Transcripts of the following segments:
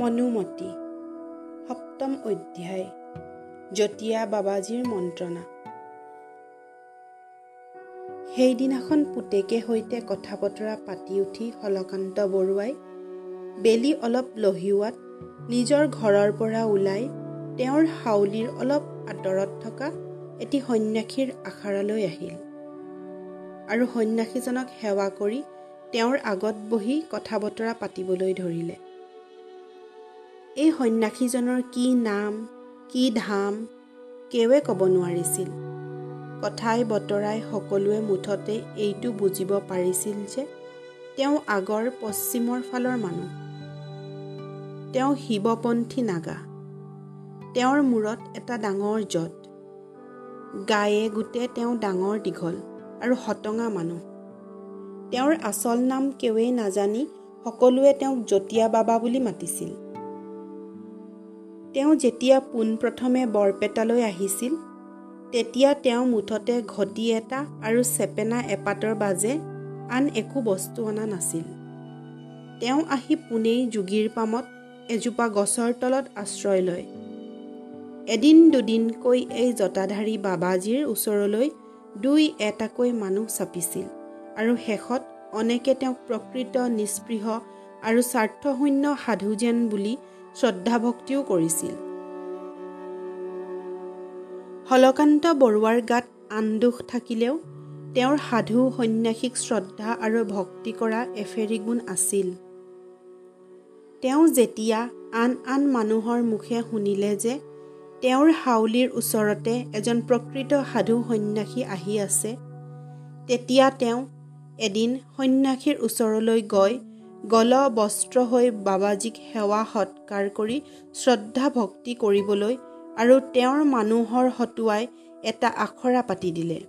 মনুমতী। সপ্তম অধ্যায় জতীয়া বাবাজীৰ মন্ত্ৰণা। সেইদিনাখন পুতেকে সৈতে কথা বতৰা পাতি উঠি হলকান্ত বৰুৱাই বেলি অলপ লহিওৱাত নিজৰ ঘৰৰ পৰা ওলাই তেওঁৰ হাউলিৰ অলপ আঁতৰত থকা এটি সন্যাসীৰ আখাৰালৈ আহিল। আৰু সন্যাসীজনক সেৱা কৰি তেওঁৰ আগত বহি কথা বতৰা পাতিবলৈ ধৰিলে। এই সন্যাসীজনৰ কি নাম কি ধাম কেৱে ক'ব নোৱাৰিছিল। কথাই বতৰাই সকলোৱে মুঠতে এইটো বুজিব পাৰিছিল যে তেওঁ আগৰ পশ্চিমৰ ফালৰ মানুহ। তেওঁ শিৱপন্থী নাগা। তেওঁৰ মূৰত এটা ডাঙৰ জত গায়ে গোটে তেওঁ ডাঙৰ দীঘল আৰু হটঙা মানুহ। তেওঁৰ আচল নাম কেৱেই নাজানি সকলোৱে তেওঁক জতীয়া বাবা বুলি মাতিছিল। তেওঁ যেতিয়া পোনপ্ৰথমে বৰপেটালৈ আহিছিল তেতিয়া তেওঁ মুঠতে ঘটি এটা আৰু চেপেনা এপাতৰ বাজে আন একো বস্তু অনা নাছিল। তেওঁ আহি পোনেই যোগীৰ পামত এজোপা গছৰ তলত আশ্ৰয় লয়। এদিন দুদিনকৈ এই জতাধাৰী বাবাজীৰ ওচৰলৈ দুই এটাকৈ মানুহ চাপিছিল আৰু শেষত অনেকে তেওঁক প্ৰকৃত নিস্পৃহ আৰু স্বাৰ্থশূন্য সাধু যেন বুলি শ্ৰদ্ধাভক্তিও কৰিছিল। হলকান্ত বৰুৱাৰ গাত আন দুখ থাকিলেও তেওঁৰ সাধু সন্যাসীক শ্ৰদ্ধা আৰু ভক্তি কৰা এফেৰি গুণ আছিল। তেওঁ যেতিয়া আন আন মানুহৰ মুখে শুনিলে যে তেওঁৰ হাউলিৰ ওচৰতে এজন প্ৰকৃত সাধু সন্যাসী আহি আছে তেতিয়া তেওঁ এদিন সন্যাসীৰ ওচৰলৈ গৈ গল বস্ত্ৰ হৈ বাবাজীক সেৱা সৎকাৰ কৰি শ্ৰদ্ধা ভক্তি কৰিবলৈ আৰু তেওঁৰ মানুহৰ হতুৱাই এটা আখৰা পাতি দিলে।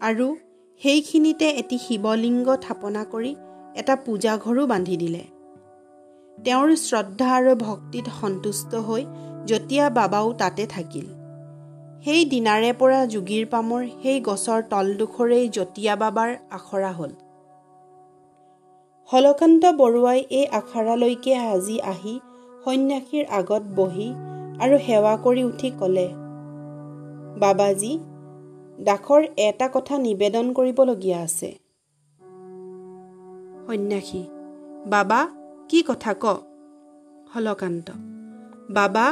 আৰু সেইখিনিতে এটি শিৱলিংগ থাপনা কৰি এটা পূজাঘৰো বান্ধি দিলে। তেওঁৰ শ্ৰদ্ধা আৰু ভক্তিত সন্তুষ্ট হৈ জতীয়া বাবাও তাতে থাকিল। সেই দিনাৰে পৰা যোগীৰ পামৰ সেই গছৰ তলডোখৰেই জতীয়া বাবাৰ আখৰা হ'ল। হলকান্ত বৰুৱাই এই আখাৰালৈকে আজি আহি সন্যাসীৰ আগত বহি আৰু সেৱা কৰি উঠি ক'লে বাবাজী দাসৰ এটা কথা নিবেদন কৰিবলগীয়া আছে। সন্যাসী বাবা কি কথা ক? হলকান্ত বাবা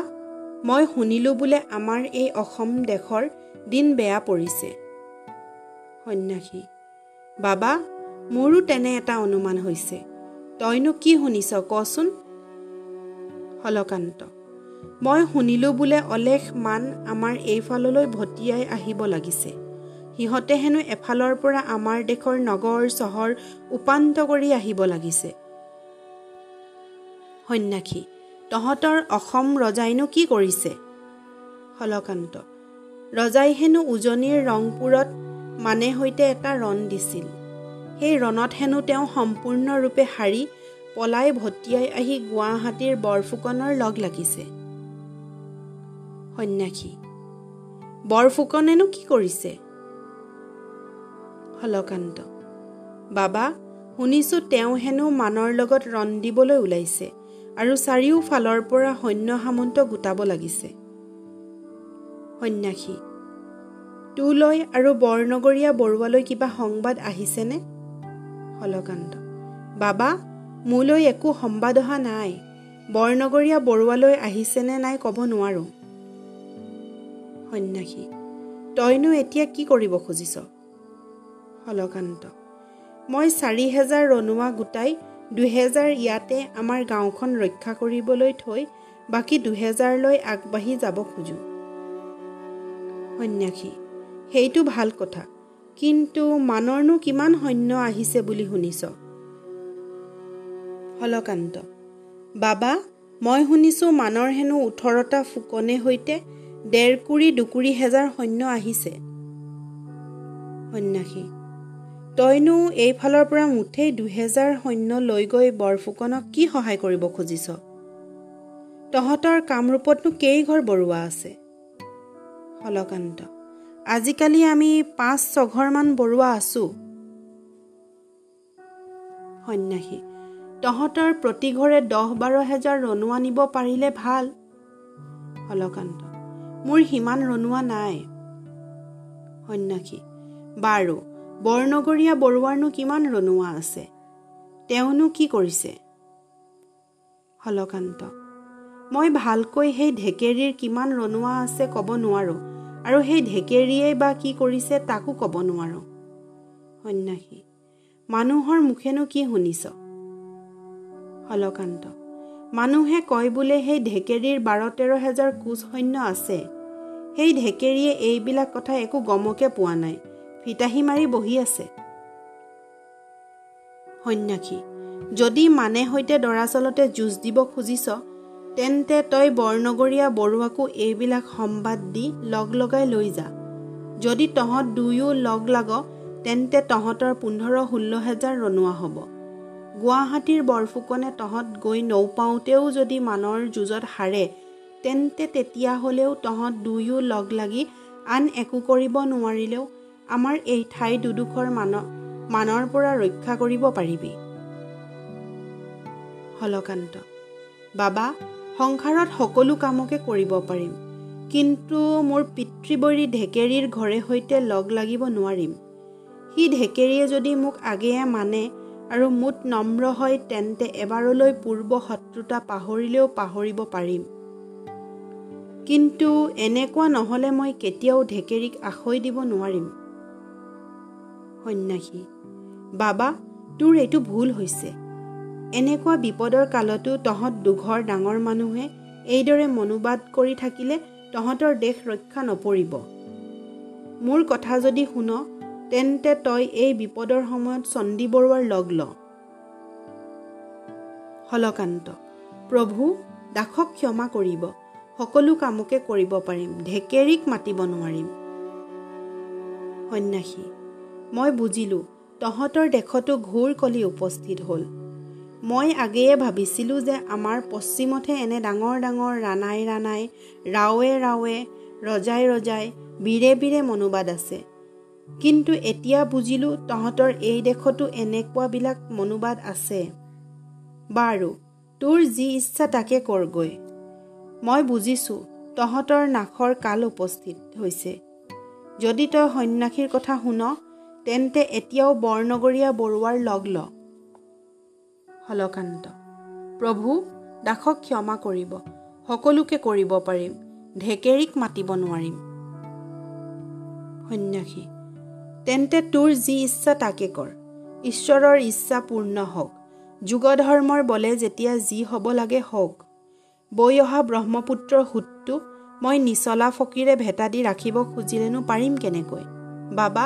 মই শুনিলোঁ বোলে আমাৰ এই অসম দেশৰ দিন বেয়া পৰিছে। সন্যাসী বাবা মোৰো তেনে এটা অনুমান হৈছে। তইনো কি শুনিছ কচোন? হলকান্ত মই শুনিলোঁ বোলে অলেখ মান আমাৰ এইফাললৈ ভটিয়াই আহিব লাগিছে। সিহঁতে হেনো এফালৰ পৰা আমাৰ দেশৰ নগৰ চহৰ উপান্ত কৰি আহিব লাগিছে। সন্যাসী তহঁতৰ অসম ৰজাইনো কি কৰিছে? হলকান্ত ৰজাই হেনো উজনিৰ ৰংপুৰত মানে সৈতে এটা ৰণ দিছিল। সেই ৰণত হেনো তেওঁ সম্পূৰ্ণৰূপে হাৰি পলাই ভটিয়াই আহি গুৱাহাটীৰ বৰফুকনৰ লগ লাগিছে। সন্যাসী বৰফুকনেনো কি কৰিছে? হলকান্ত বাবা শুনিছোঁ তেওঁ হেনো মানৰ লগত ৰণ দিবলৈ ওলাইছে আৰু চাৰিওফালৰ পৰা সৈন্য সামন্ত গোটাব লাগিছে। সন্যাসী তোলৈ আৰু বৰনগৰীয়া বৰুৱালৈ কিবা সংবাদ আহিছেনে? হলকান্ত বাবা মোলৈ একো সংবাদ অহা নাই। বৰনগৰীয়া বৰুৱালৈ আহিছেনে নাই ক'ব নোৱাৰোঁ। সন্যাসী তইনো এতিয়া কি কৰিব খুজিছ? হলকান্ত মই চাৰি হেজাৰ ৰণুৱা গোটাই দুহেজাৰ ইয়াতে আমাৰ গাঁওখন ৰক্ষা কৰিবলৈ থৈ বাকী দুহেজাৰলৈ আগবাঢ়ি যাব খোজোঁ। সন্যাসী সেইটো ভাল কথা। কিন্তু মানৰনো কিমান সৈন্য আহিছে বুলি শুনিছ? হলকান্ত বাবা মই শুনিছোঁ মানৰ হেনো ওঠৰটা ফুকনে সৈতে ডেৰকুৰি দুকুৰি হেজাৰ সৈন্য আহিছে। সন্যাসী তইনো এইফালৰ পৰা মুঠেই দুহেজাৰ সৈন্য লৈ গৈ বৰফুকনক কি সহায় কৰিব খুজিছ? তহঁতৰ কামৰূপতনো কেইঘৰ বৰুৱা আছে? হলকান্ত আজিকালি আমি পাঁচ ছঘৰমান বৰুৱা আছোঁ। সন্যাসী তহঁতৰ প্ৰতি ঘৰে দহ বাৰ হেজাৰ ৰণুৱা নিব পাৰিলে ভাল। হলকান্ত মোৰ সিমান ৰণুৱা নাই। সন্যাসী বাৰু বৰনগৰীয়া বৰুৱাৰনো কিমান ৰণুৱা আছে? তেওঁনো কি কৰিছে? হলকান্ত মই ভালকৈ সেই ঢেকেৰীৰ কিমান ৰণুৱা আছে ক'ব নোৱাৰোঁ। আৰু সেই ঢেকেৰীয়ে বা কি কৰিছে তাকো ক'ব নোৱাৰোঁ। সন্যাসী মানুহৰ মুখেনো কি শুনিছ? হলকান্ত মানুহে কয় বোলে সেই ঢেকেৰীৰ বাৰ তেৰ হেজাৰ কোচ সৈন্য আছে। সেই ঢেকেৰীয়ে এইবিলাক কথা একো গমকে পোৱা নাই। ফিতাহী মাৰি বহি আছে। সন্যাসী যদি মানে সৈতে দৰাচলতে যুঁজ দিব খুজিছ তেন্তে তই বৰনগৰীয়া বৰুৱাকো এইবিলাক সম্বাদ দি লগ লগাই লৈ যা। যদি তহঁত দুয়ো লগ লাগ তেন্তে তহঁতৰ পোন্ধৰ ষোল্ল হেজাৰ ৰণুৱা হ'ব। গুৱাহাটীৰ বৰফুকনে তহঁত গৈ নৌপাওঁতেও যদি মানৰ যুঁজত হাৰে তেন্তে তেতিয়াহ'লেও তহঁত দুয়ো লগ লাগি আন একো কৰিব নোৱাৰিলেও আমাৰ এই ঠাই দুডোখৰ মান মানৰ পৰা ৰক্ষা কৰিব পাৰিবি। হলকান্ত। বাবা সংসাৰত সকলো কামকে কৰিব পাৰিম। কিন্তু মোৰ পিতৃবৰী ঢেকেৰীৰ ঘৰে সৈতে লগ লাগিব নোৱাৰিম। সি ঢেকেৰীয়ে যদি মোক আগেয়ে মানে আৰু মুঠ নম্ৰ হয় তেন্তে এবাৰলৈ পূৰ্ব শত্ৰুতা পাহৰিলেও পাহৰিব পাৰিম। কিন্তু এনেকুৱা নহ'লে মই কেতিয়াও ঢেকেৰীক আখৈ দিব নোৱাৰিম। সন্যাসী বাবা তোৰ এইটো ভুল হৈছে। এনেকুৱা বিপদৰ কালতো তহঁত দুঘৰ ডাঙৰ মানুহে এইদৰে মনোবাদ কৰি থাকিলে তহঁতৰ দেশ ৰক্ষা নপৰিব। মোৰ কথা যদি শুন তেন্তে তই এই বিপদৰ সময়ত চণ্ডী বৰুৱাৰ লগ ল। হলকান্ত প্ৰভু দাসক ক্ষমা কৰিব। সকলো কামকে কৰিব পাৰিম। ঢেকেৰীক মাতিব নোৱাৰিম। সন্যাসী মই বুজিলোঁ তহঁতৰ দেশতো ঘোৰ কলি উপস্থিত হ'ল। মই আগেয়ে ভাবিছিলোঁ যে আমাৰ পশ্চিমতহে এনে ডাঙৰ ডাঙৰ ৰাণাই ৰাণাই ৰাৱে ৰাৱে ৰজাই ৰজাই বীৰে বীৰে মনোবাদ আছে। কিন্তু এতিয়া বুজিলোঁ তহঁতৰ এই দেশতো এনেকুৱাবিলাক মনোবাদ আছে। বাৰু তোৰ যি ইচ্ছা তাকে কৰগৈ। মই বুজিছোঁ তহঁতৰ নাশৰ কাল উপস্থিত হৈছে। যদি তই সন্যাসীৰ কথা শুন তেন্তে এতিয়াও বৰনগৰীয়া বৰুৱাৰ লগ ল। হলকান্ত প্ৰভু দাসক ক্ষমা কৰিব। সকলোকে কৰিব পাৰিম। ঢেকেৰীক মাতিব নোৱাৰিম। সন্যাসী তেন্তে তোৰ যি ইচ্ছা তাকে কৰ। ঈশ্বৰৰ ইচ্ছা পূৰ্ণ হওক। যুগধৰ্মৰ বলে যেতিয়া যি হ'ব লাগে হওক। বৈ অহা ব্ৰহ্মপুত্ৰৰ সোঁতটো মই নিচলা ফকীৰে ভেটা দি ৰাখিব খুজিলেনো পাৰিম কেনেকৈ? বাবা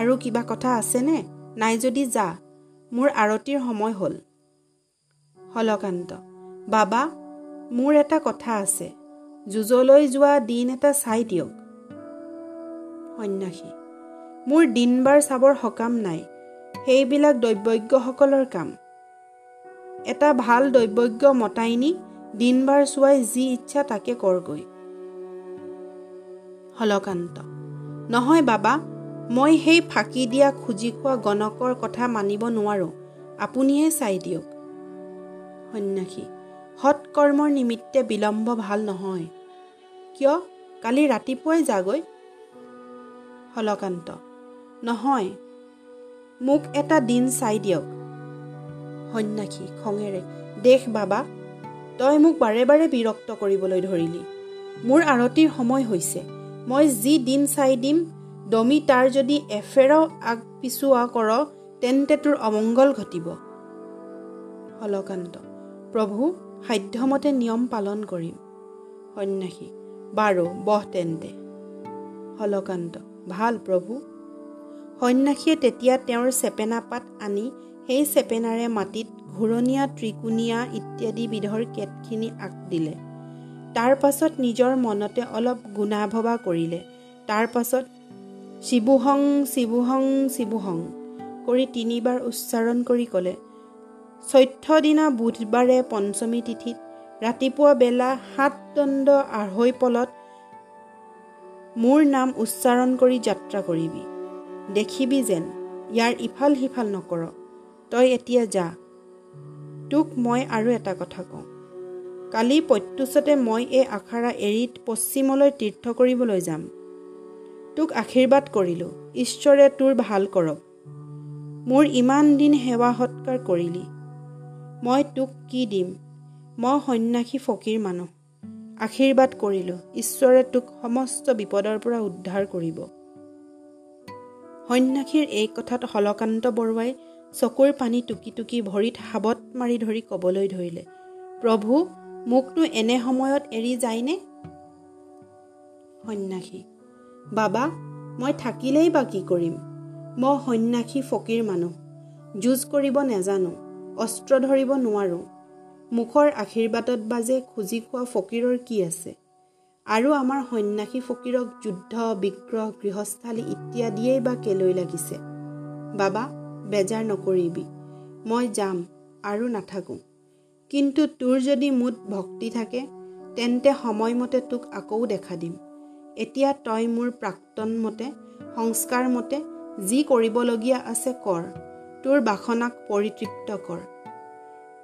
আৰু কিবা কথা আছেনে? নাই যদি যা। মোৰ আৰতিৰ সময় হ'ল। হলকান্ত। বাবা মোৰ এটা কথা আছে। যুঁজলৈ যোৱা দিন এটা চাই দিয়ক। সন্যাসী মোৰ দিন বাৰ চাবৰ সকাম নাই। সেইবিলাক দৈৱজ্ঞসকলৰ কাম। এটা ভাল দৈৱজ্ঞ মতাই নি দিন বাৰ চোৱাই যি ইচ্ছা তাকে কৰগৈ। হলকান্ত নহয় বাবা মই সেই ফাঁকি দিয়া খুজি খোৱা গণকৰ কথা মানিব নোৱাৰোঁ। আপুনিহে চাই দিয়ক। সন্যাসী সৎকৰ্মৰ নিমিত্তে বিলম্ব ভাল নহয়। কিয়? কালি ৰাতিপুৱাই যাগৈ। হলকান্ত নহয়। মোক এটা দিন চাই দিয়ক। সন্যাসী খঙেৰে দেশ বাবা তই মোক বাৰে বাৰে বিৰক্ত কৰিবলৈ ধৰিলি। মোৰ আৰতিৰ সময় হৈছে। মই যি দিন চাই দিম দমি তাৰ যদি এফেৰাও আগ পিছোৱা কৰ তেন্তে তোৰ অমংগল ঘটিব। হলকান্ত প্ৰভু সাধ্যমতে নিয়ম পালন কৰিম। সন্যাসী বাৰু বহ তেন্তে। হলকান্ত ভাল প্ৰভু। সন্যাসীয়ে তেতিয়া তেওঁৰ চেপেনা পাত আনি সেই চেপেনাৰে মাটিত ঘূৰণীয়া ত্ৰিকোণীয়া ইত্যাদি বিধৰ কেটখিনি আঁক দিলে। তাৰ পাছত নিজৰ মনতে অলপ গুণা ভবা কৰিলে। তাৰ পাছত শিৱুহং শিৱুহং শিৱুহং কৰি তিনিবাৰ উচ্চাৰণ কৰি ক'লে। চৈধ্য দিনা বুধবাৰে পঞ্চমী তিথিত ৰাতিপুৱা বেলা সাত দণ্ড আঢ়ৈ পলত মোৰ নাম উচ্চাৰণ কৰি যাত্ৰা কৰিবি। দেখিবি যেন ইয়াৰ ইফাল সিফাল নকৰ। তই এতিয়া যা। তোক মই আৰু এটা কথা কওঁ। কালি প্ৰত্যুষতে মই এই আখাৰা এৰি পশ্চিমলৈ তীৰ্থ কৰিবলৈ যাম। তোক আশীৰ্বাদ কৰিলোঁ। ঈশ্বৰে তোৰ ভাল কৰক। মোৰ ইমান দিন সেৱা সৎকাৰ কৰিলি। মই তোক কি দিম? মই সন্যাসী ফকীৰ মানুহ। আশীৰ্বাদ কৰিলোঁ। ঈশ্বৰে তোক সমস্ত বিপদৰ পৰা উদ্ধাৰ কৰিব। সন্যাসীৰ এই কথাত হলকান্ত বৰুৱাই চকুৰ পানী টুকি টুকি ভৰিত সাবত মাৰি ধৰি ক'বলৈ ধৰিলে প্ৰভু মোকনো এনে সময়ত এৰি যায়নে? সন্যাসী বাবা মই থাকিলেই বা কি কৰিম? মই সন্যাসী ফকীৰ মানুহ। যুঁজ কৰিব নেজানো। অস্ত্ৰ ধৰিব নোৱাৰোঁ। মুখৰ আশীৰ্বাদত বাজে খুজি খোৱা ফকীৰৰ কি আছে? আৰু আমাৰ সন্যাসী ফকীৰক যুদ্ধ বিগ্ৰহ গৃহস্থালী ইত্যাদিয়েই বা কেলৈ লাগিছে? বাবা বেজাৰ নকৰিবি। মই যাম আৰু নাথাকোঁ। কিন্তু তোৰ যদি মুঠ ভক্তি থাকে তেন্তে সময়মতে তোক আকৌ দেখা দিম। এতিয়া তই মোৰ প্ৰাক্তন মতে সংস্কাৰ মতে যি কৰিবলগীয়া আছে কৰ। তোৰ বাসনাক পৰিতৃপ্ত কৰ।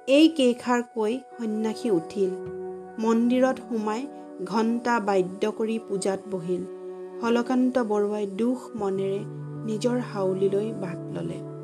এই কেইষাৰ কৈ সন্যাসী উঠিল। মন্দিৰত সোমাই ঘণ্টা বাদ্য কৰি পূজাত বহিল। হলকান্ত বৰুৱাই দুখ মনেৰে নিজৰ হাউলিলৈ বাট ল'লে।